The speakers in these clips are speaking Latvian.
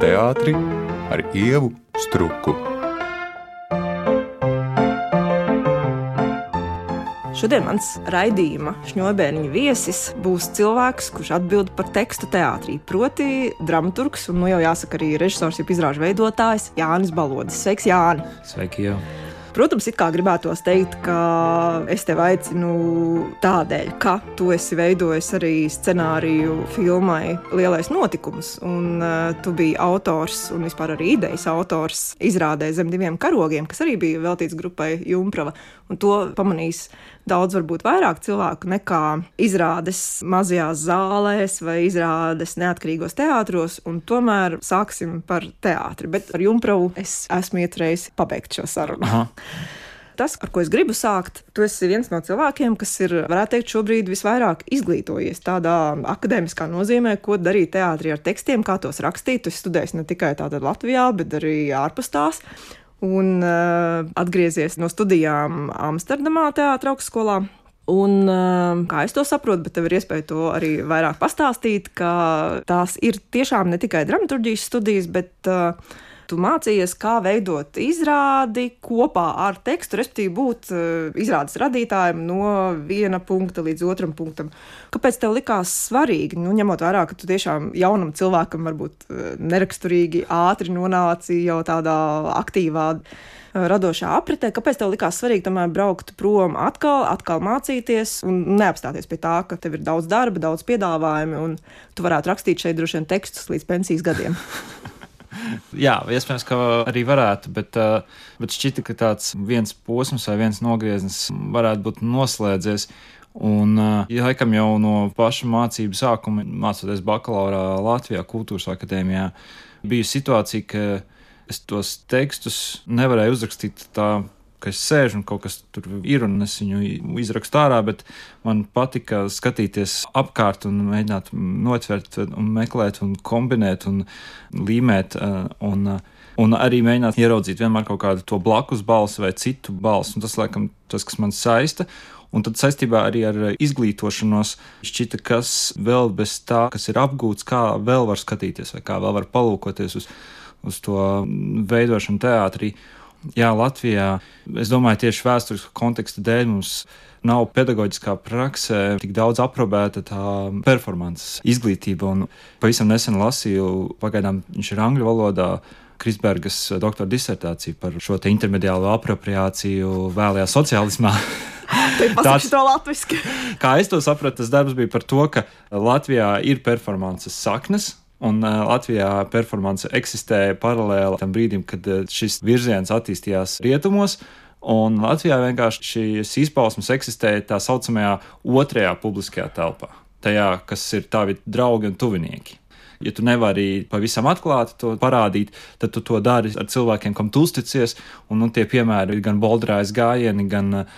teātri ar ievu struku. Šodien mans raidījuma šņobēniņa viesis būs cilvēks, kurš atbild par tekstu teātrī. Proti, dramaturgs un, nu jau jāsaka, arī režisors, jeb izrāžu veidotājs Jānis Balodis. Sveiks, Jāni! Sveiki, jau! Protams, it kā gribētos teikt, ka es tevi aicinu tādēļ, ka tu esi veidojis arī scenāriju filmai Lielais notikums, un uh, tu biji autors un vispār arī idejas autors izrādē zem diviem karogiem, kas arī bija veltīts grupai Jumprava. Un to pamanīs daudz, varbūt vairāk cilvēku nekā izrādes mazajās zālēs vai izrādes neatkarīgos teātros. Tomēr sāksim par teātri. Bet ar Jumpravu es esmu iecerējis pabeigt šo sarunu. Aha tas, ar ko es gribu sākt, tu esi viens no cilvēkiem, kas ir, varētu teikt, šobrīd visvairāk izglītojies tādā akadēmiskā nozīmē, ko darīt teātrī ar tekstiem, kā tos rakstīt. Tu studēji ne tikai Latvijā, bet arī ārpus tās un uh, atgriezies no studijām Amsterdamā, Teātras augstskolā. Un, uh, kā es to saprotu, bet tev ir iespēja to arī vairāk pastāstīt, ka tās ir tiešām ne tikai dramaturgijas studijas, bet uh, tu mācījies, kā veidot izrādi kopā ar tekstu, respektīvi būt uh, izrādes radītājam no viena punkta līdz otram punktam. Kāpēc tev likās svarīgi, nu, ņemot vērā, ka tu tiešām jaunam cilvēkam varbūt uh, neraksturīgi ātri nonāci jau tādā aktīvā uh, radošā apritē, kāpēc tev likās svarīgi tomēr braukt prom atkal, atkal mācīties un neapstāties pie tā, ka tev ir daudz darba, daudz piedāvājumu un tu varētu rakstīt šeit droši vien tekstus līdz pensijas gadiem? Jā, iespējams, ka arī varētu, bet, uh, bet šķita, ka tāds viens posms vai viens nogrieznis varētu būt noslēdzies. Un, uh, ja laikam jau no paša mācību sākuma, mācoties bakalaurā Latvijā, Kultūras akadēmijā, bija situācija, ka es tos tekstus nevarēju uzrakstīt tā ka es sēžu un kaut kas tur ir, un es viņu izrakstu ārā, bet man patika skatīties apkārt un mēģināt notvert, un meklēt, un kombinēt, un līmēt. Eh, un, eh, Un arī mēģināt ieraudzīt vienmēr kaut kādu to blakus balsi vai citu balsi. Un tas, laikam, tas, kas man saista. Un tad saistībā arī ar izglītošanos šķita, kas vēl bez tā, kas ir apgūts, kā vēl var skatīties, vai kā vēl var palūkoties uz, uz to veidošanu teātrī. Jā, Latvijā, es domāju, tieši vēsturiskā konteksta dēļ mums nav pedagoģiskā praksē tik daudz aprobēta tā performances izglītība. Un pavisam nesen lasīju, pagaidām viņš ir angļu valodā. Krisbergas doktora disertācija par šo intermediālo apropriāciju vēlajā sociālismā. Tas ir latviešu. Kā es to sapratu, tas darbs bija par to, ka Latvijā ir performances saknes, Un uh, Latvijā performance eksistēja paralēli tam brīdim, kad uh, šis virziens attīstījās rietumos. Un Latvijā vienkārši šīs izpausmes eksistēja tā saucamajā otrajā publiskajā telpā, tajā, kas ir tavi draugi un tuvinieki. Ja tu nevari pavisam atklāti to parādīt, tad tu to dari ar cilvēkiem, kam tu uzticies. Un, nu, tie piemēri ir gan Boldrājas gājieni, gan uh,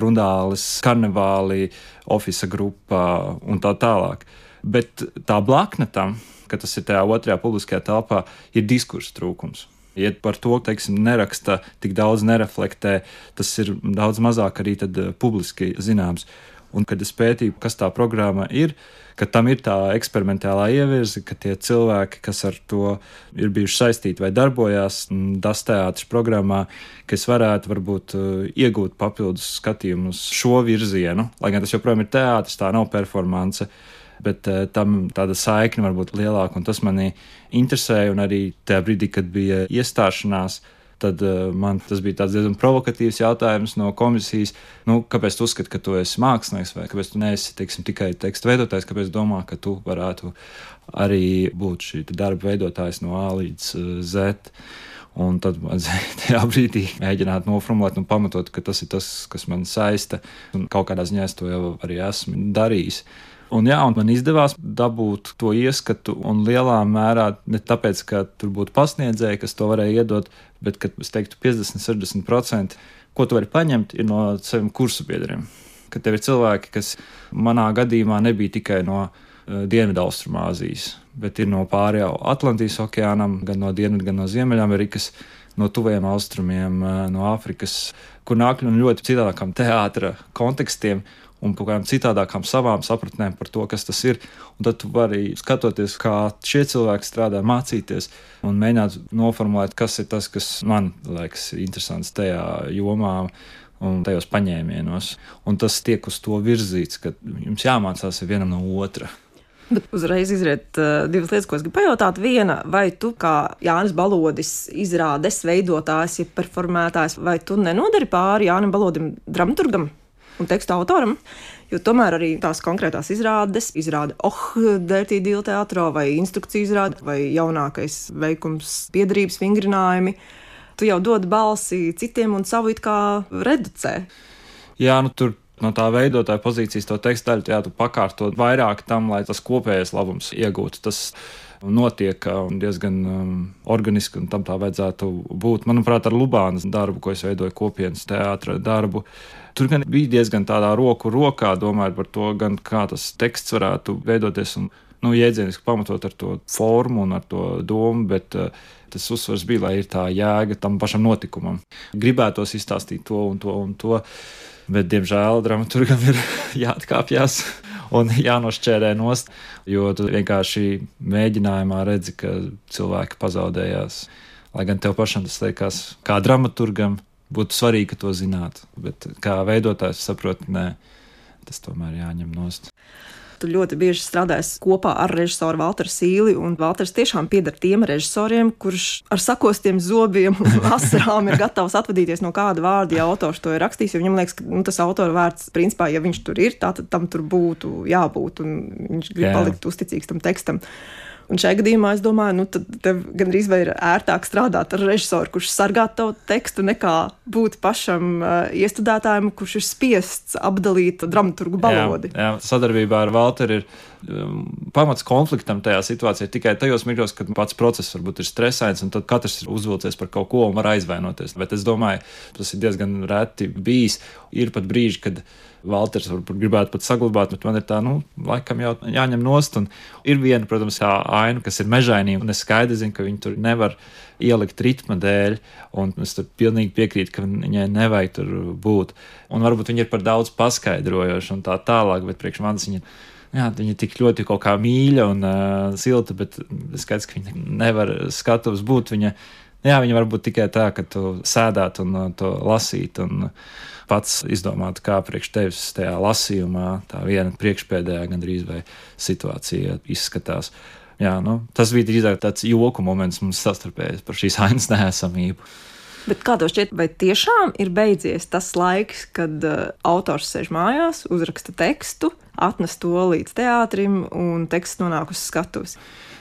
Rundāles karnevāli, oficiāla grupa un tā tālāk. Bet tā blakne tam ka tas ir tajā otrajā publiskajā telpā, ir diskursa trūkums. Ja par to teiksim, neraksta, tik daudz nereflektē, tas ir daudz mazāk arī tad, uh, publiski zināms. Un, kad es pētīju, kas tā programma ir, ka tam ir tā eksperimentālā ievirze, ka tie cilvēki, kas ar to ir bijuši saistīti vai darbojās DAS teātris programmā, kas varētu varbūt uh, iegūt papildus skatījumu uz šo virzienu, lai gan tas joprojām ir teātris, tā nav performance. Bet uh, tam tāda saikne var būt lielāka. Tas manī interesēja, un arī tajā brīdī, kad bija iestāšanās, tad uh, man tas bija diezgan provokatīvs jautājums no komisijas. Nu, kāpēc tu uzskati, ka tu esi mākslinieks, vai kāpēc tu neesi teiksim, tikai tekstu veidotājs, kāpēc domā, ka tu varētu arī būt šī darba veidotājs no A līdz uh, Z? Un tad man tajā brīdī mēģināt noformulēt un pamatot, ka tas ir tas, kas man saista. Un kaut kādā ziņā es to jau arī esmu darījis. Un, jā, un man izdevās dabūt to ieskatu, un lielā mērā ne tāpēc, ka tur būtu pasniedzēji, kas to varēja iedot, bet, kad es teiktu, 50, 60%, ko tu vari paņemt, ir no saviem kursu biedriem. Kad tev ir cilvēki, kas manā gadījumā nebija tikai no uh, Dienvidaustrumāzijas, bet ir no pārējā Atlantijas okeānam, gan no Dienvidu, gan no Ziemeļamerikas, no tuviem austrumiem, uh, no Āfrikas, kur nāk no ļoti citādākām teātra kontekstiem un kaut kādām citādākām savām sapratnēm par to, kas tas ir. Un tad tu vari skatoties, kā šie cilvēki strādā, mācīties un mēģināt noformulēt, kas ir tas, kas man liekas interesants tajā jomā. Un tajos paņēmienos. Un tas tiek uz to virzīts, ka jums jāmācās vienam no otra. Bet uzreiz izriet uh, divas lietas, ko es gribu pajautāt. Viena, vai tu kā Jānis Balodis, izrādes veidotājs, ja performētājs, vai tu nenodari pāri Jānim Balodim, dramaturgam? Un tekstu autoram. Jo tomēr arī tās konkrētās izrādes, izrāda Oh, Dirty Deal teātrā, vai instrukciju izrāde, vai jaunākais veikums, piedarības vingrinājumi. Tu jau dod balsi citiem un savu it kā reducē. Jā, nu tur no tā veidotāja pozīcijas to tekstu daļu, jā, tu pakārto vairāk tam, lai tas kopējais labums iegūtu. Tas notiek diezgan um, organiski, un tam tā vajadzētu būt. Manuprāt, ar Lubānas darbu, ko es veidoju kopienas teātra darbu, Tur gan bija diezgan tādā roku rokā, domājot par to, gan kā tas teksts varētu veidoties un nu, jēdzieniski pamatot ar to formu un ar to domu, bet uh, tas uzsvars bija, lai ir tā jēga tam pašam notikumam. Gribētos izstāstīt to un to un to, bet, diemžēl, dramaturgam ir jāatkāpjas un jānošķērē nost, jo tu vienkārši mēģinājumā redzi, ka cilvēki pazaudējās. Lai gan tev pašam tas liekas, kā dramaturgam, būtu svarīgi, ka to zinātu. Bet kā veidotājs saprot, nē, tas tomēr jāņem nost. Tu ļoti bieži strādājies kopā ar režisoru Walteru Sīli, un Walters tiešām pieder tiem režisoriem, kurš ar sakostiem zobiem un asarām ir gatavs atvadīties no kāda vārda, ja autors to ir rakstījis. Viņam liekas, ka nu, tas autora vārds, principā, ja viņš tur ir, tad tam tur būtu jābūt, un viņš grib Jā. palikt uzticīgs tam tekstam. Un šajā gadījumā es domāju, nu, tad tev gandrīz vai ir ērtāk strādāt ar režisoru, kurš sargā tavu tekstu, nekā būt pašam uh, iestudētājam, kurš ir spiests apdalīt dramaturgu balodi. Jā, jā sadarbībā ar Valteru ir pamats konfliktam tajā situācijā tikai tajos mirkļos, kad pats process varbūt ir stresains, un tad katrs ir uzvilcies par kaut ko un var aizvainoties. Bet es domāju, tas ir diezgan reti bijis. Ir pat brīži, kad Valters varbūt gribētu pat saglabāt, bet man ir tā, nu, laikam jau jāņem nost. Un ir viena, protams, tā aina, kas ir mežainīga, un es skaidri zinu, ka viņi tur nevar ielikt ritma dēļ, un es tur pilnīgi piekrītu, ka viņai nevajag tur būt. Un varbūt viņi ir par daudz paskaidrojoši un tā tālāk, bet priekš manis viņi ir. Jā, viņa tik ļoti kaut kā mīļa un uh, silta, bet skaidrs, ka viņa nevar skatuves būt. Viņa, jā, viņa var būt tikai tā, ka tu sēdētu un uh, to lasītu. Un, uh, pats izdomāt, kā priekš tevis tajā lasījumā, tā viena priekšpēdējā gandrīz vai situācija izskatās. Jā, nu, tas bija drīzāk tāds joku moments mums sastarpējies par šīs ainas neesamību. Bet kā tev šķiet, vai tiešām ir beidzies tas laiks, kad uh, autors sēž mājās, uzraksta tekstu, atnes to līdz teātrim un teksts nonāk uz skatuves?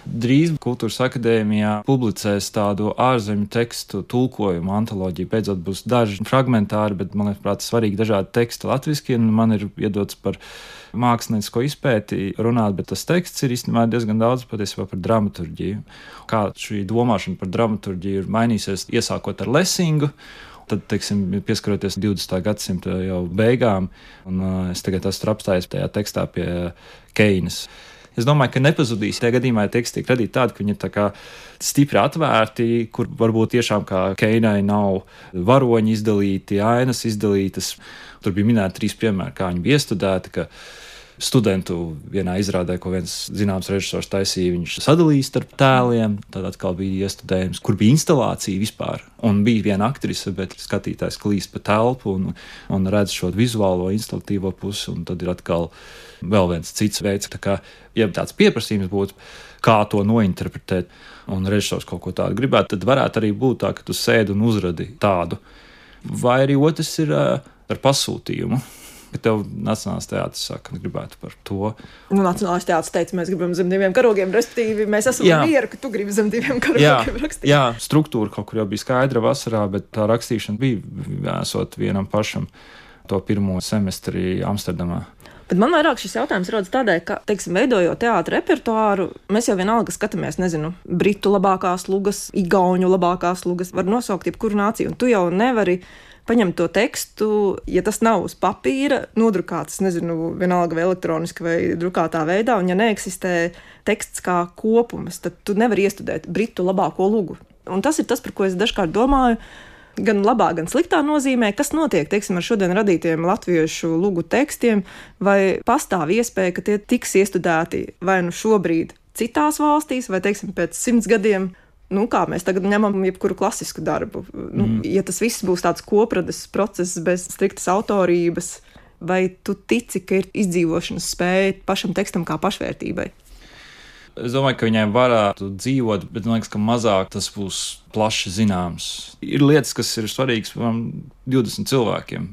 Drīz Kultūras akadēmijā publicēs tādu ārzemju tekstu tulkojumu antoloģiju. Beidzot būs daži fragmentāri, bet man liekas, svarīgi dažādi teksti latviešu, man ir iedots par māksliniecisko izpēti runāt, bet tas teksts ir īstenībā diezgan daudz patiesībā par dramaturģiju. Kā šī domāšana par dramaturģiju ir mainījusies, iesākot ar Lesingu. Tad, teiksim, pieskaroties 20. gadsimta jau beigām, un uh, es tagad esmu apstājies tajā tekstā pie Keinas. Es domāju, ka nepazudīs. Tajā gadījumā teksti tiek radīti tādi, ka viņi ir tā stipri atvērti, kur varbūt tiešām kā Keinai nav varoņi izdalīti, ainas izdalītas. Tur bija minēti trīs piemēri, kā viņi bija iestudēti studentu vienā izrādē, ko viens zināms režisors taisīja, viņš sadalīja starp tēliem. Tad atkal bija iestudējums, kur bija instalācija vispār. Un bija viena aktrise, bet skatītājs klīst pa telpu un, un redz šo vizuālo, instalatīvo pusi. Un tad ir atkal vēl viens cits veids, kā, ja tāds pieprasījums būtu, kā to nointerpretēt, un režisors kaut ko tādu gribētu, tad varētu arī būt tā, ka tu sēdi un uzradi tādu. Vai arī otrs ir uh, ar pasūtījumu ka tev Nacionālais teātris saka, gribētu par to. Nu, Nacionālais teātris teica, mēs gribam zem diviem karogiem, respektīvi, mēs esam mieru, ka tu gribi zem diviem karogiem jā, rakstīt. Jā, struktūra kaut kur jau bija skaidra vasarā, bet tā rakstīšana bija esot vienam pašam to pirmo semestri Amsterdamā. Bet man vairāk šis jautājums rodas tādēļ, ka, teiksim, veidojot teātrus repertuāru, mēs jau vienalga skatāmies, nezinu, britu labākās lugas, igauņu labākās lugas, var nosaukt jebkuru nāciju, un tu jau nevari paņemt to tekstu, ja tas nav uz papīra, nodrukāts, nezinu, vienalga vai elektroniski vai drukātā veidā, un ja neeksistē teksts kā kopums, tad tu nevari iestudēt britu labāko lugu. Un tas ir tas, par ko es dažkārt domāju. gan labā, gan sliktā nozīmē, kas notiek teiksim, ar šodien radītiem latviešu lūgu tekstiem, vai pastāv iespēja, ka tie tiks iestudēti vai nu šobrīd citās valstīs, vai teiksim, pēc simts gadiem. Nu, kā mēs tagad ņemam jebkuru klasisku darbu. Nu, mm. Ja tas viss būs tāds koprades process bez striktas autorības, vai tu tici, ka ir izdzīvošanas spēja pašam tekstam kā pašvērtībai? Es domāju, ka viņiem varētu dzīvot, bet man liekas, ka mazāk tas būs plaši zināms. Ir lietas, kas ir svarīgas piemēram 20 cilvēkiem.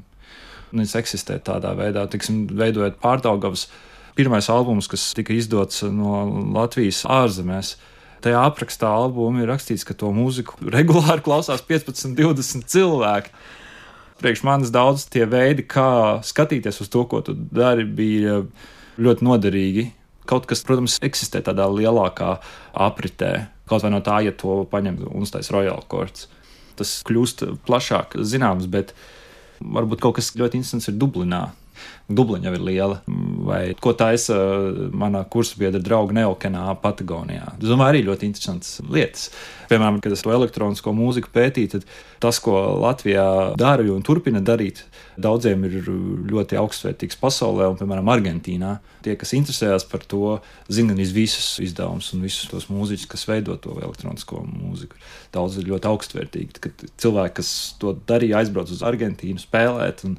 Viņas eksistē tādā veidā, tiksim, veidojot pārdaugavas. Pirmais albums, kas tika izdots no Latvijas ārzemēs, tajā aprakstā albumā ir rakstīts, ka to mūziku regulāri klausās 15, 20 cilvēki. Priekš manis daudz tie veidi, kā skatīties uz to, ko tu dari, bija ļoti noderīgi Kaut kas, protams, eksistē tādā lielākā apritē, kaut vai no tā, ja to paņem un uztaisa Royal Courts. Tas kļūst plašāk zināms, bet varbūt kaut kas ļoti interesants ir Dublinā. Dubliņa jau ir liela, vai ko taisa mana kursa biedra drauga Neokenā, Patagonijā. Es domāju, arī ļoti interesants lietas. Piemēram, kad es to elektronisko mūziku pētīju, tad tas, ko Latvijā dara un turpina darīt, daudziem ir ļoti augstsvērtīgs pasaulē, un, piemēram, Argentīnā. Tie, kas interesējas par to, zina gan visus izdevumus un visus tos mūziķus, kas veido to elektronisko mūziku. Daudz ir ļoti augstsvērtīgi, ka cilvēki, kas to darīja, aizbrauc uz Argentīnu spēlēt. Un,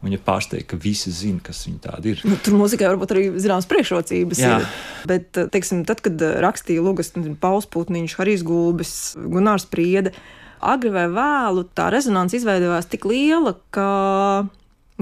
Viņa pārsteigta, ka visi zina, kas viņa tāda ir. Nu, tur mūzikai varbūt arī zināmas priekšrocības. Jā. Ir. Bet, teiksim, tad, kad rakstīja Lūgas, Pauls Putniņš, Harijs Gulbis, Gunārs Priede, agri vai vēlu tā rezonance izveidojās tik liela, ka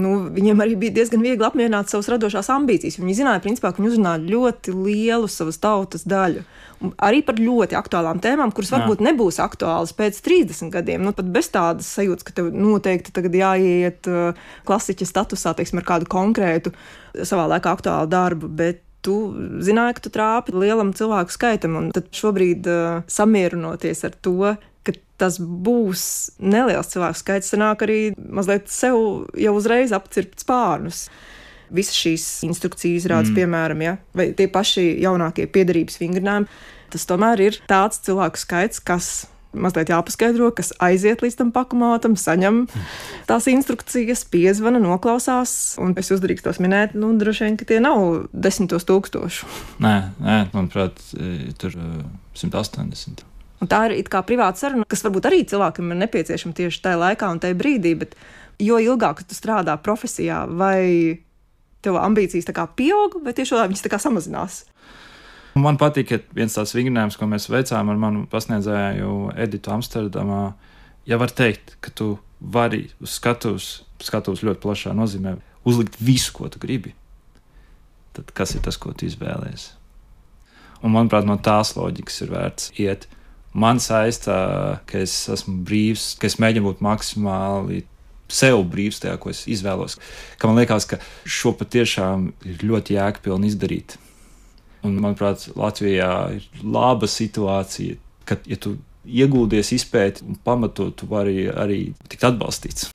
nu, viņiem arī bija diezgan viegli apmierināt savas radošās ambīcijas. Viņi zināja, principā, ka viņi uzrunā ļoti lielu savas tautas daļu arī par ļoti aktuālām tēmām, kuras varbūt Jā. nebūs aktuālas pēc 30 gadiem. Nu, pat bez tādas sajūtas, ka tev noteikti tagad jāiet uh, klasiķa statusā, teiksim, ar kādu konkrētu savā laikā aktuālu darbu. Bet tu zināji, ka tu trāpi lielam cilvēku skaitam, un tad šobrīd uh, samierinoties ar to, tas būs neliels cilvēku skaits, sanāk arī mazliet sev jau uzreiz apcirpt spārnus visas šīs instrukcijas rādas, mm. piemēram, ja, vai tie paši jaunākie piedarības vingrinājumi. Tas tomēr ir tāds cilvēku skaits, kas mazliet jāpaskaidro, kas aiziet līdz tam pakumātam, saņem tās instrukcijas, piezvana, noklausās. Un es uzdrīkstu tos minēt, nu, droši vien, ka tie nav desmitos tūkstošu. Nē, nē manuprāt, tur uh, 180. Un tā ir kā privāta saruna, kas varbūt arī cilvēkam ir nepieciešama tieši tajā laikā un tajā brīdī. Bet jo ilgāk tu strādā profesijā, vai tev ambīcijas tā kā pieaug, vai tieši otrādi viņas tā kā samazinās. Man patīk, ka viens tāds vingrinājums, ko mēs veicām ar manu pasniedzēju Editu Amsterdamā, ja var teikt, ka tu vari uz skatuves, skatuves ļoti plašā nozīmē, uzlikt visu, ko tu gribi. Tad kas ir tas, ko tu izvēlējies? Un, manuprāt, no tās loģikas ir vērts iet. Man saistā, ka es esmu brīvs, ka es mēģinu būt maksimāli sev brīvs tajā, ko es izvēlos. Ka man liekas, ka šo patiešām ir ļoti jēgpilni izdarīt. Un, manuprāt, Latvijā ir laba situācija, ka, ja tu iegūdies izpēti un pamatot, tu vari arī tikt atbalstīts.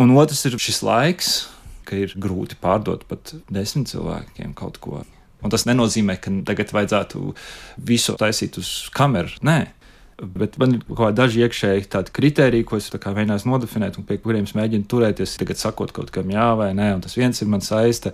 Un otrs ir šis laiks, ka ir grūti pārdot pat desmit cilvēkiem kaut ko. Un tas nenozīmē, ka tagad vajadzētu visu taisīt uz kameras. Nē, Bet man ir kaut kādi daži iekšēji tādi kriteriji, ko es mēģināju nodefinēt, un pie kuriem es mēģinu turēties. Tagad sakot kaut kam jā vai nē, un tas viens ir mans saista.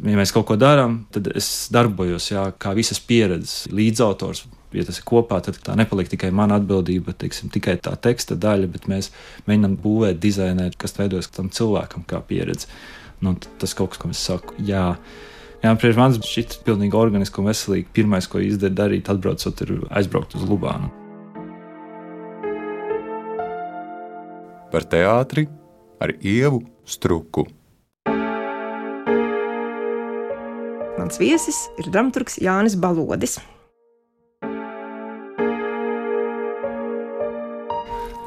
Ja mēs kaut ko darām, tad es darbojos jā, kā visas pieredzes līdzautors. Ja tas ir kopā, tad tā nepaliek tikai mana atbildība, teiksim, tikai tā teksta daļa, bet mēs mēģinām būvēt, dizainēt, kas veidojas tam cilvēkam kā pieredze. Nu, tas kaut kas, ko es saku, jā. Jā, priekš manis šis pilnīgi organiski un veselīgi. Pirmais, ko izdarīt, atbraucot, ir aizbraukt uz Lubānu. par teātri ar ievu struku. Mans viesis ir dramaturgs Jānis Balodis.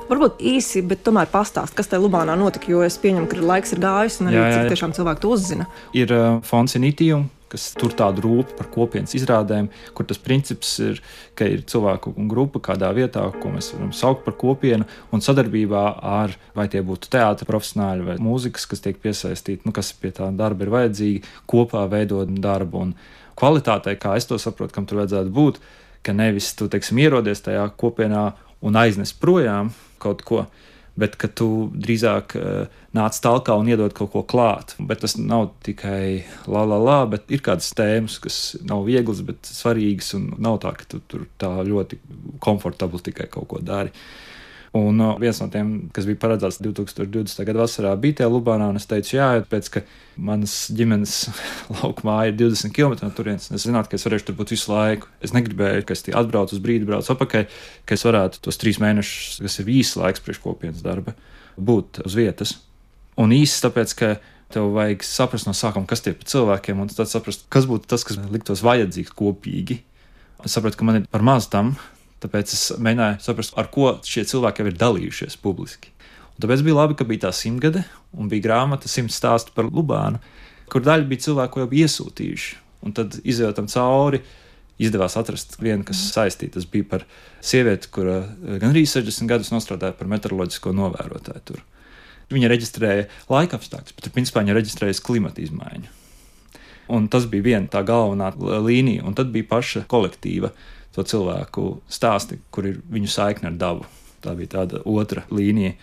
Varbūt īsi, bet tomēr pastāst, kas tajā Lubānā notika, jo es pieņemu, ka laiks ir gājis un arī jā, jā, jā. cik tiešām cilvēki to uzzina. Ir uh, fonds Initium, kas tur tādu rūpi par kopienas izrādēm, kur tas princips ir, ka ir cilvēku grupa kādā vietā, ko mēs varam saukt par kopienu, un sadarbībā ar vai tie būtu teātris profesionāļi vai mūzikas, kas tiek piesaistīti, nu, kas pie tā darba ir vajadzīgi, kopā veidot darbu. Un kvalitātei, kā es to saprotu, kam tur vajadzētu būt, ka nevis tu teiksim, ierodies tajā kopienā un aiznes projām kaut ko, bet ka tu drīzāk uh, nāc tālāk un iedod kaut ko klāt. Bet tas nav tikai la la la, bet ir kādas tēmas, kas nav vieglas, bet svarīgas, un nav tā, ka tu tur tā ļoti komfortabli tikai kaut ko dari. Un uh, viens no tiem, kas bija paredzēts 2020. gada vasarā, bija tie Lubānā. Es teicu, jā, pēc tam, ka manas ģimenes laukumā ir 20 km no turienes. Es zinātu, ka es varēšu tur būt visu laiku. Es negribēju, ka es atbraucu uz brīdi, braucu atpakaļ, ka es varētu tos trīs mēnešus, kas ir īsts laiks priekš kopienas darba, būt uz vietas. Un īsts tāpēc, ka tev vajag saprast no sākuma, kas tie ir cilvēkiem, un tad saprast, kas būtu tas, kas liktos vajadzīgs kopīgi. Es sapratu, ka man ir par maz tam, Tāpēc es mēģināju saprast, ar ko šie cilvēki jau ir dalījušies publiski. Un tāpēc bija labi, ka bija tā simtgade un bija grāmata simts stāstu par Lubānu, kur daļa bija cilvēku, jau iesūtījuši. Un tad izējot tam cauri, izdevās atrast vienu, kas saistīta. Tas bija par sievieti, kura gandrīz 60 gadus strādāja par meteoroloģisko novērotāju tur. Viņa reģistrēja laika apstākļus, bet principā viņa reģistrēja klimata izmaiņu. Un tas bija viena tā galvenā līnija, un tad bija paša kolektīva to cilvēku stāsti, kur ir viņu saikne ar dabu. Tā bija tāda otra līnija.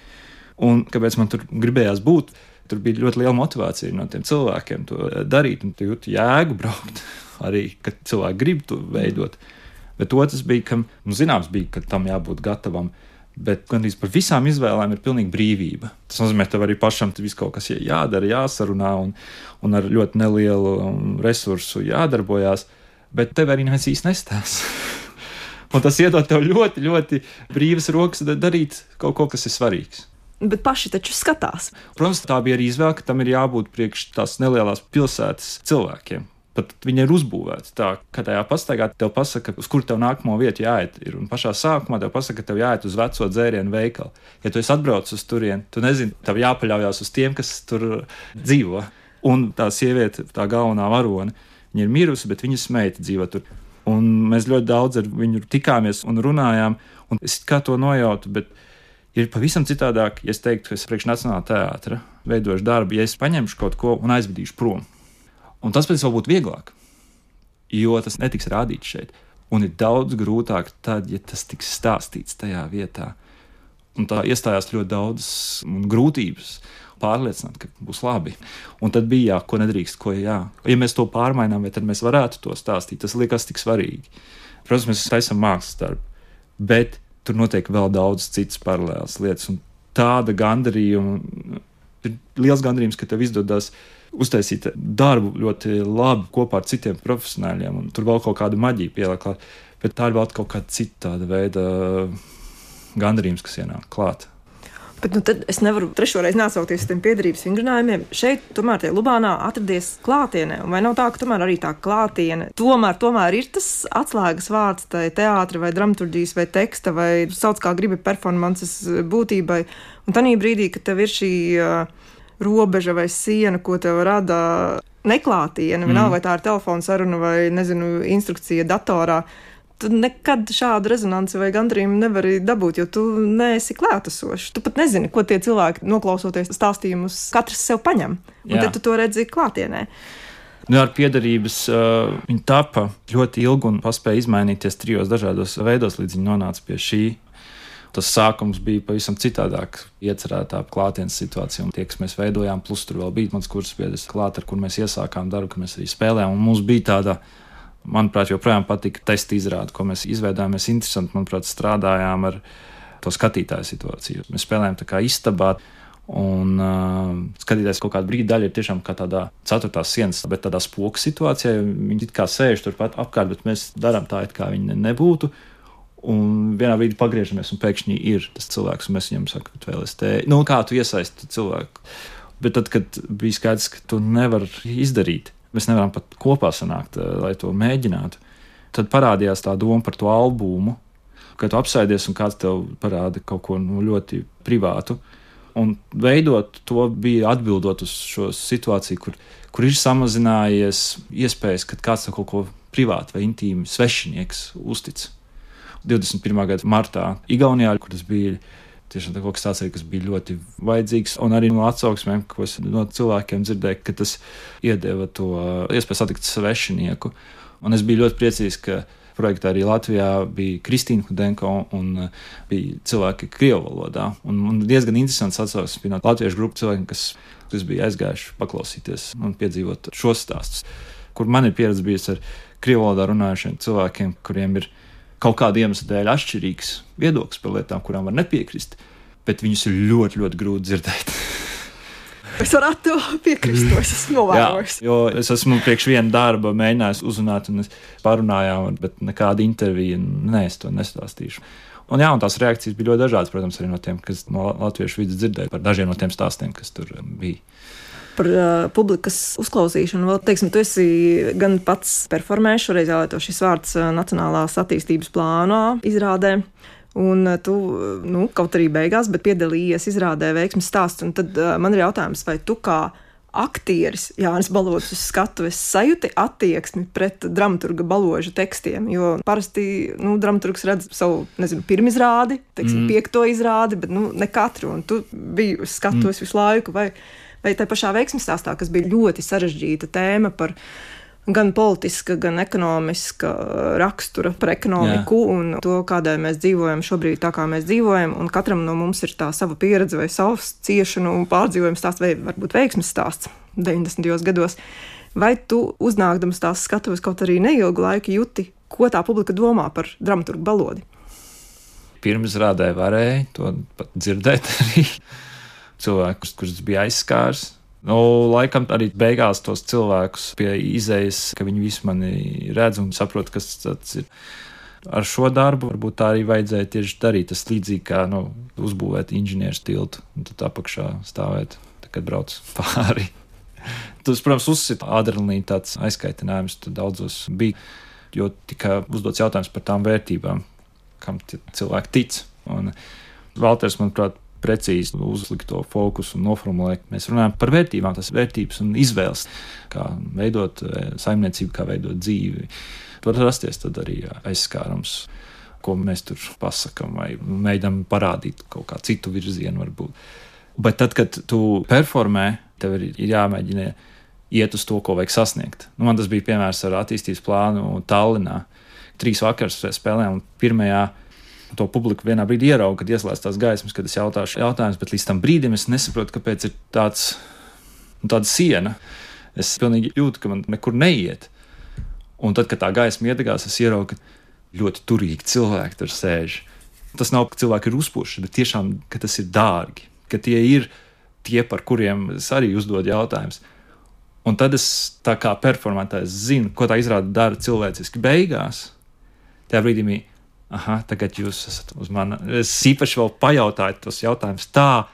Un kāpēc man tur gribējās būt? Tur bija ļoti liela motivācija no tiem cilvēkiem to darīt, un tu jūti jēgu braukt. Arī, kad cilvēki grib to veidot. Bet otrs bija, ka, nu, zināms, bija, ka tam jābūt gatavam. Bet gandrīz par visām izvēlēm ir pilnīga brīvība. Tas nozīmē, ka tev arī pašam viss kaut kas jādara, jāsarunā un, un ar ļoti nelielu resursu jādarbojās. Bet tev arī neviens īsti nestāsta. Un tas iedod tev ļoti, ļoti brīvas rokas darīt kaut ko, kas ir svarīgs. Bet paši taču skatās. Protams, tā bija arī izvēle, ka tam ir jābūt priekš tās nelielās pilsētas cilvēkiem. Pat viņa ir uzbūvēta tā, ka tajā pastaigā tev pasaka, uz kur tev nākamo vietu jāiet. Ir. Un pašā sākumā tev pasaka, ka tev jāiet uz veco dzērienu veikalu. Ja tu esi atbraucis uz turieni, tu nezini, tev jāpaļaujas uz tiem, kas tur dzīvo. Un tā sieviete, tā galvenā varone, viņa ir mirusi, bet viņas meita dzīvo tur. Un mēs ļoti daudz ar viņu tikāmies un runājām, un es kā to nojautu. Bet ir pavisam citādāk, ja es teiktu, ka es priekš Nacionālā teātra veidošu darbu, ja es paņemšu kaut ko un aizvedīšu prom. Un tas pēc tam būtu vieglāk, jo tas netiks rādīts šeit. Un ir daudz grūtāk tad, ja tas tiks stāstīts tajā vietā. Un tā iestājās ļoti daudz grūtības pārliecināt, ka būs labi. Un tad bija jā, ko nedrīkst, ko jā. Ja mēs to pārmainām, tad mēs varētu to stāstīt. Tas liekas tik svarīgi. Protams, mēs taisām mākslas darbu, bet tur notiek vēl daudz citas paralēlas lietas. Un tāda gandarījuma, ir liels gandarījums, ka tev izdodas uztaisīt darbu ļoti labi kopā ar citiem profesionāļiem, un tur vēl kaut kāda maģija pielikt. Bet tā ir vēl kaut kāda cita veida gandarījums, kas ienāk klāt. Bet nu, tad es nevaru trešo reizi neatsaukties uz tiem piedarības vingrinājumiem. Šeit, tomēr, tie Lubānā atradies klātienē. Vai nav tā, ka tomēr arī tā klātiene tomēr, tomēr ir tas atslēgas vārds tai teātris vai dramaturgijas vai teksta vai sauc kā gribi performances būtībai. Un tajā brīdī, kad tev ir šī uh, robeža vai siena, ko tev rada neklātiene, mm. vai tā ir telefona saruna vai, nezinu, instrukcija datorā tu nekad šādu rezonanci vai gandrību nevari dabūt, jo tu neesi klātesošs. Tu pat nezini, ko tie cilvēki, noklausoties stāstījumus, katrs sev paņem. Un Jā. tad tu to redzi klātienē. Nu, ar piedarības uh, viņa tapa ļoti ilgi un spēja izmainīties trijos dažādos veidos, līdz viņa nonāca pie šī. Tas sākums bija pavisam citādāk, iecerētā klātienes situācija. Un tie, kas mēs veidojām, plus tur vēl bija mans kursus biedrs klāt, ar kur mēs iesākām darbu, ka mēs arī spēlējām. Un mums bija tāda manuprāt, joprojām patika testa izrāde, ko mēs izveidojām. Mēs interesanti, manuprāt, strādājām ar to skatītāju situāciju. Mēs spēlējām tā kā istabā. Un uh, skatīties, kaut kāda brīdi daļa ir tiešām kā tādā ceturtās sienas, bet tādā spoku situācijā. Viņi it kā sēž turpat apkārt, bet mēs darām tā, it kā viņi nebūtu. Un vienā brīdī pagriežamies, un pēkšņi ir tas cilvēks, un mēs viņam sakām, vēl es te, nu, kā tu iesaisti cilvēku. Bet tad, kad bija skaidrs, ka to nevar izdarīt, Mēs nevaram pat kopā sanākt, eh, lai to mēģinātu. Tad parādījās tā doma par to albumu, kad tu apsēdies un kāds tev parāda kaut ko nu, ļoti privātu. Un veidot to bija atbildot uz šo situāciju, kur, kur ir samazinājies iespējas, ka kāds kaut ko privāti vai intīmi svešinieks uztic. 21. gada martā Igaunijā, kur tas bija Tiešām kaut kas tāds, kas bija ļoti vajadzīgs. Un arī no atsauksmēm, ko es no cilvēkiem dzirdēju, ka tas iedeva to iespēju satikt svešinieku. Un es biju ļoti priecīgs, ka projektā arī Latvijā bija Kristīna Kudenko un bija cilvēki Krievu valodā. Un, un diezgan interesants atsauksmes bija no latviešu grupu cilvēkiem, kas, kas bija aizgājuši paklausīties un piedzīvot šos stāstus, kur man ir pieredze bijusi ar Krievu valodā runājušiem cilvēkiem, kuriem ir kaut kāda iemesla dēļ atšķirīgs viedoklis par lietām, kurām var nepiekrist, bet viņus ir ļoti, ļoti grūti dzirdēt. Es varētu piekrist, to es esmu novērojis. Jo es esmu priekš viena darba mēģinājis uzrunāt, un mēs parunājām, bet nekāda intervija, nē, es to nestāstīšu. Un, jā, un tās reakcijas bija ļoti dažādas, protams, arī no tiem, kas no latviešu vidus dzirdēja par dažiem no tiem stāstiem, kas tur um, bija. Par uh, publikas uzklausīšanu vēl teiksim, tu esi gan pats performējis, šoreiz jālieto šis vārds Nacionālās attīstības plānā izrādē. Un tu, nu, kaut arī beigās, bet piedalījies izrādē veiksmes stāsts. Un tad uh, man ir jautājums, vai tu kā aktieris Jānis Balots uz skatuves sajūti attieksmi pret dramaturga baložu tekstiem. Jo parasti nu, dramaturgs redz savu nezinu, pirmizrādi, teiksim, mm. piekto izrādi, bet nu, ne katru. Un tu biji uz skatuves mm. visu laiku. Vai, vai tajā pašā veiksmes stāstā, kas bija ļoti sarežģīta tēma par gan politiska, gan ekonomiska rakstura par ekonomiku Jā. un to, kādai mēs dzīvojam šobrīd, tā kā mēs dzīvojam. Un katram no mums ir tā sava pieredze, vai savs ciešanu pārdzīvojums stāsts, vai varbūt veiksmes stāsts 90. gados. Vai tu uznākdams tās skatuves kaut arī neilgu laiku juti, ko tā publika domā par dramaturgu balodi? Pirms rādē varēja to dzirdēt arī cilvēkus, kurus bija aizskārs Nu, laikam arī beigās tos cilvēkus pie izējas, ka viņi visi mani redz un saprot, kas tas ir. Ar šo darbu varbūt tā arī vajadzēja tieši darīt. Tas līdzīgi kā nu, uzbūvēt inženieru tiltu un tad apakšā stāvēt, tā, kad brauc pāri. Tas, protams, uzsita adrenalīnu tāds aizkaitinājums, tad daudzos bija, jo tika uzdots jautājums par tām vērtībām, kam cilvēki tic. Un Valters, manuprāt, precīzi uzlikt to fokusu un noformulēt. Mēs runājam par vērtībām, tas ir vērtības un izvēles, kā veidot eh, saimniecību, kā veidot dzīvi. Var rasties arī aizskārums, ko mēs tur pasakām, vai mēģinām parādīt kaut kā citu virzienu, varbūt. Bet tad, kad tu performē, tev ir jāmēģina iet uz to, ko vajag sasniegt. Nu, man tas bija piemērs ar attīstības plānu Tallinā. Trīs vakars spēlējām, un pirmajā to publiku vienā brīdī ieraugu, kad ieslēdz tās gaismas, kad es jautāšu jautājumus, bet līdz tam brīdim es nesaprotu, kāpēc ir tāds, nu, tāda siena. Es pilnīgi jūtu, ka man nekur neiet. Un tad, kad tā gaisma iedegās, es ieraugu, ka ļoti turīgi cilvēki tur sēž. Tas nav, ka cilvēki ir uzpuši, bet tiešām, ka tas ir dārgi, ka tie ir tie, par kuriem es arī uzdodu jautājumus. Un tad es tā kā performantājs zinu, ko tā izrāda dara cilvēciski beigās. Tajā brīdī aha, tagad jūs esat uz mani. Es īpaši vēl pajautāju tos jautājumus tā,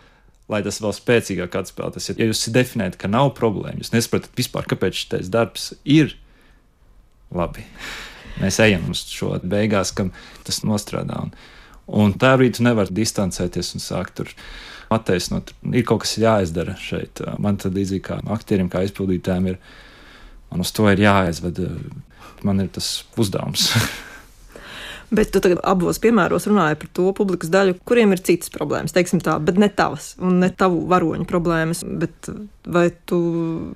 lai tas vēl spēcīgāk atspēlētos. Ja jūs definējat, ka nav problēma, jūs nesaprotat vispār, kāpēc šis darbs ir labi. Mēs ejam uz šo beigās, kam tas nostrādā. Un, un tā brīdī tu nevari distancēties un sākt tur attaisnot. Ir kaut kas jāizdara šeit. Man tad līdzīgi kā aktierim, kā izpildītājiem, ir, man uz to ir jāaizved. Man ir tas uzdevums. Bet tu tagad abos piemēros runāji par to publikas daļu, kuriem ir citas problēmas, teiksim tā, bet ne tavas un ne tavu varoņu problēmas. Bet vai tu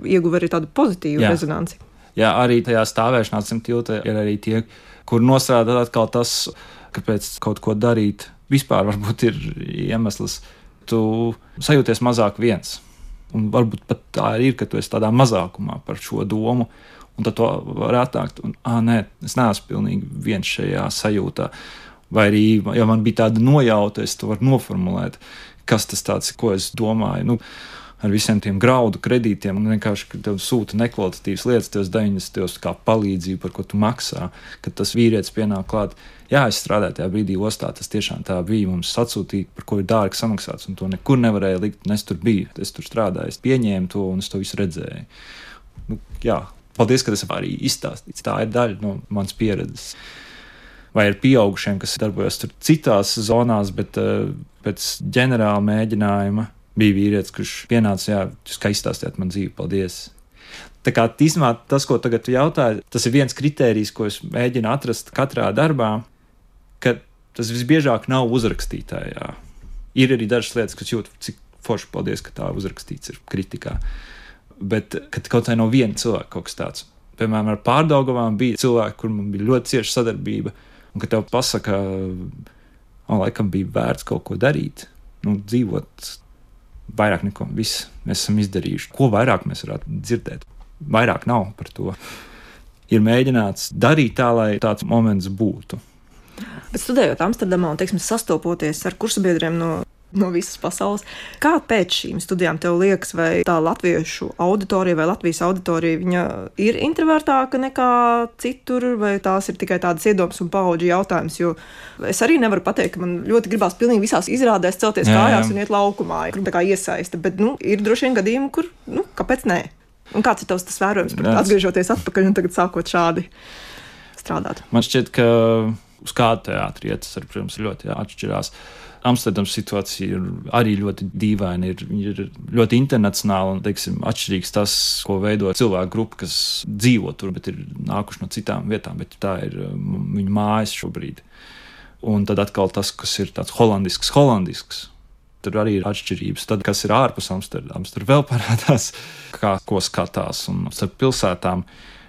ieguvi arī tādu pozitīvu Jā. rezonanci? Jā, arī tajā stāvēšanā tilta ir arī tie, kur nostrādā atkal tas, kāpēc kaut ko darīt. Vispār varbūt ir iemesls, tu sajūties mazāk viens. Un varbūt pat tā ir, ka tu esi tādā mazākumā par šo domu. Un tad to var atnākt, un, ah, nē, es neesmu pilnīgi viens šajā sajūtā. Vai arī, ja man bija tāda nojauta, es to varu noformulēt, kas tas tāds, ko es domāju. Nu, ar visiem tiem graudu kredītiem, un vienkārši, ka tev sūta nekvalitatīvas lietas, tev daļas, tev kā palīdzību, par ko tu maksā, kad tas vīrietis pienāk klāt. Jā, es strādāju tajā brīdī ostā, tas tiešām tā bija mums atsūtīt, par ko ir dārgi samaksāts, un to nekur nevarēja likt, un es tur biju, es tur strādāju, es pieņēmu to, un es to visu redzēju. Nu, jā, Paldies, ka tas arī izstāstīts. Tā ir daļa no manas pieredzes. Vai ir pieaugušiem, kas darbojas citās zonās, bet uh, pēc ģenerāla mēģinājuma bija vīrietis, kurš pienāca, jā, jūs kā izstāstījāt man dzīvi, paldies. Tā kā tīsmā tas, ko tagad jautāju, tas ir viens kritērijs, ko es mēģinu atrast katrā darbā, ka tas visbiežāk nav uzrakstītājā. Ir arī dažas lietas, kas jūt, cik forši paldies, ka tā uzrakstīts ir kritikā. Uh, bet kad kaut kā no viena cilvēka kaut kas tāds. Piemēram, ar pārdaugavām bija cilvēki, kur man bija ļoti cieša sadarbība, un ka tev pasaka, o, laikam bija vērts kaut ko darīt, nu, dzīvot vairāk neko. Viss mēs esam izdarījuši. Ko vairāk mēs varētu dzirdēt? Vairāk nav par to. Ir mēģināts darīt tā, lai tāds moments būtu. Bet studējot Amsterdamā un teiksim, sastopoties ar kursabiedriem no no visas pasaules. Kā pēc šīm studijām tev liekas, vai tā latviešu auditorija vai Latvijas auditorija ir introvertāka nekā citur, vai tās ir tikai tādas iedomas un paudžu jautājums? Jo es arī nevaru pateikt, ka man ļoti gribās pilnīgi visās izrādēs celties jā, kājās jā. un iet laukumā, kur tā kā iesaista, bet nu, ir droši vien gadījumi, kur, nu, kāpēc nē? Un kāds ir tavs tas vērojums, atgriežoties atpakaļ un tagad sākot šādi strādāt? Man šķiet, ka uz kādu teātri iet, tas, protams, ļoti atšķirās. Amsterdamas situācija ir arī ļoti dīvaina. Ir, ir ļoti internacionāla un teiksim, atšķirīgs tas, ko veido cilvēku grupa, kas dzīvo tur, bet ir nākuši no citām vietām. Tā ir um, viņu mājas šobrīd. Un tad atkal tas, kas ir tāds holandisks, holandisks. Tur arī ir atšķirības. Tad, kas ir ārpus Amsterdamas, tur vēl parādās, kā ko skatās un starp pilsētām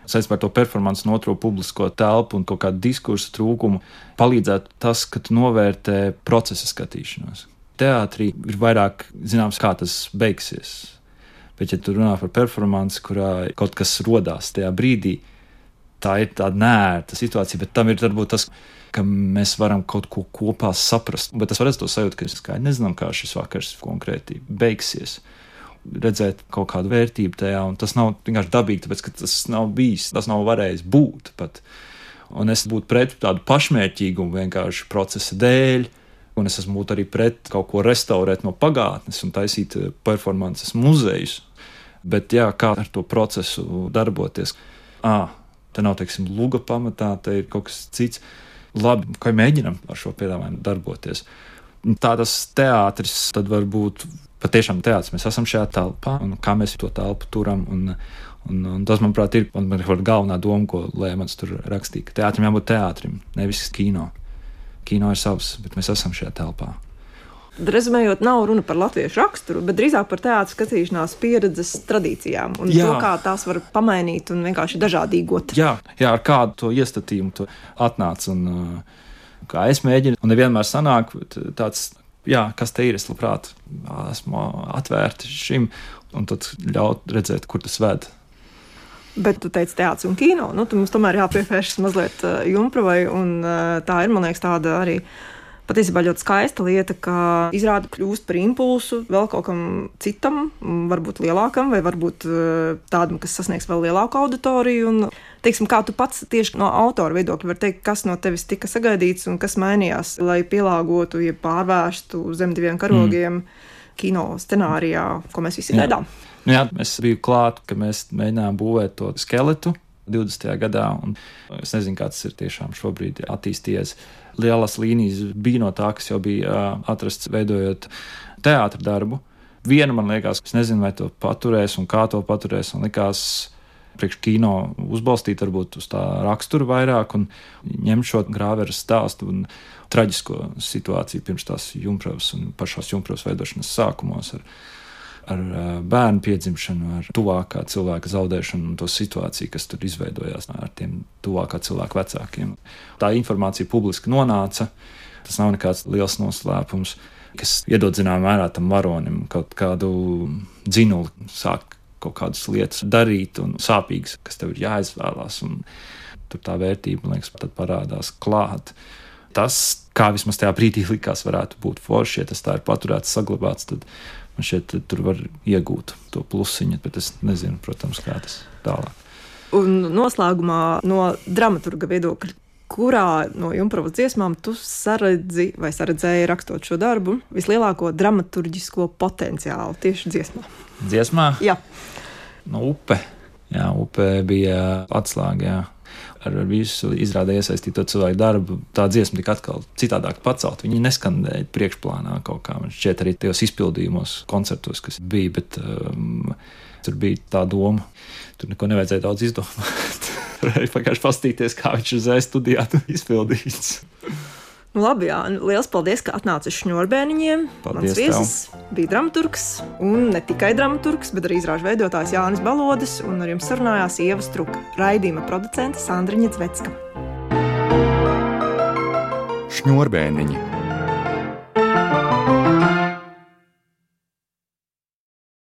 saistībā ar to performansu, no otro publisko telpu un kaut kādu diskursu trūkumu, palīdzētu tas, ka tu novērtē procesa skatīšanos. Teātrī ir vairāk zināms, kā tas beigsies. Bet, ja tu runā par performanci, kurā kaut kas radās tajā brīdī, tā ir tāda nērta situācija, bet tam ir varbūt tas, ka mēs varam kaut ko kopā saprast. Bet es varu to sajūt, ka mēs nezinām, kā šis vakars konkrēti beigsies redzēt kaut kādu vērtību tajā, un tas nav vienkārši dabīgi, tāpēc ka tas nav bijis, tas nav varējis būt pat. Un es būtu pret tādu pašmērķīgumu vienkārši procesa dēļ. Un es esmu arī pret kaut ko restaurēt no pagātnes un taisīt eh, performances muzejus. Bet jā, kā ar to procesu darboties? À, te nav, teiksim, luga pamatā, te ir kaut kas cits. Labi, kā mēģinam ar šo piedāvājumu darboties. Tā tas teātris tad var būt patiešām teātris. Mēs esam šajā telpā, un kā mēs to telpu turam. Un, un, un tas, manuprāt, ir man, galvenā doma, ko Lēmans tur rakstīja. Ka teātrim jābūt teātrim, nevis kino. Kino ir savs, bet mēs esam šajā telpā. Rezumējot, nav runa par latviešu raksturu, bet drīzāk par teātros skatīšanās pieredzes tradīcijām un jā. to, kā tās var pamainīt un vienkārši dažādīgot. Jā, jā ar kādu to iestatījumu tu atnāc un uh, kā es mēģinu, un nevienmēr sanāk tāds jā, kas te ir, es labprāt esmu atvērti šim, un tad ļaut redzēt, kur tas ved. Bet tu teici, teātris un kino. Nu, tu mums tomēr jāpievēršas mazliet uh, Junkravai, un uh, tā ir, man liekas, tāda arī patiesībā ļoti skaista lieta, ka izrāda kļūst par impulsu vēl kaut kam citam, varbūt lielākam, vai varbūt uh, tādam, kas sasniegs vēl lielāku auditoriju. Un, teiksim, kā tu pats tieši no autora viedokļa vari teikt, kas no tevis tika sagaidīts un kas mainījās, lai pielāgotu, ja pārvērstu zem diviem karogiem mm. kino scenārijā, ko mēs visi gaidām. Nu jā, es biju klāt, ka mēs mēģinājām būvēt to skeletu 20. gadā, es nezinu, kā tas ir tiešām šobrīd attīstījies. Lielas līnijas bija no tā, kas jau bija atrasts veidojot teātra darbu. Viena man liekas, es nezinu, vai to paturēs un kā to paturēs, un likās, priekš kino uzbalstīt varbūt uz tā rakstura vairāk un ņemt šo grāveru stāstu un traģisko situāciju pirms tās jumpravas un pašās jumpravas veidošanas sākumos. Ar, ar bērnu piedzimšanu, ar tuvākā cilvēka zaudēšanu un to situāciju, kas tur izveidojās ar tiem tuvākā cilvēka vecākiem. Tā informācija publiski nonāca. Tas nav nekāds liels noslēpums, kas iedod zināmā mērā tam varonim kaut kādu dzinuli, sākt kaut kādas lietas darīt un sāpīgas, kas tev ir jāizvēlās. Tur tā vērtība, man liekas, tad parādās klāt. Tas, kā vismaz tajā brīdī likās, varētu būt forši, ja tas tā ir paturēts, saglabāts, tad man šķiet, tur var iegūt to plusiņu, bet es nezinu, protams, kā tas tālāk. Un noslēgumā no dramaturga viedokļa, kurā no Junkravas dziesmām tu saredzi vai saredzēji rakstot šo darbu vislielāko dramaturgisko potenciālu tieši dziesmā? Dziesmā? Jā. No upe. Jā, upe bija atslēga. Jā. Ar visu izrādē iesaistīto cilvēku darbu, tā dziesma tika atkal citādāk pacelt. Viņi neskandēja priekšplānā kaut kā. Man šķiet, arī tajos izpildījumos, koncertos, kas bija. Bet, um, tur bija tā doma, tur neko nevajadzēja daudz izdomāt. Tur arī vienkārši paskatīties, kā viņš uzreiz studijā izpildīts. Nu, labi, jā, liels paldies, ka atnāci uz šņurbēniņiem. Mans viesis bija dramaturgs, un ne tikai dramaturgs, bet arī izrāžu veidotājs Jānis Balodis, un ar jums sarunājās Ieva Struka, raidījuma producente Sandriņa Zvecka. Šņurbēniņi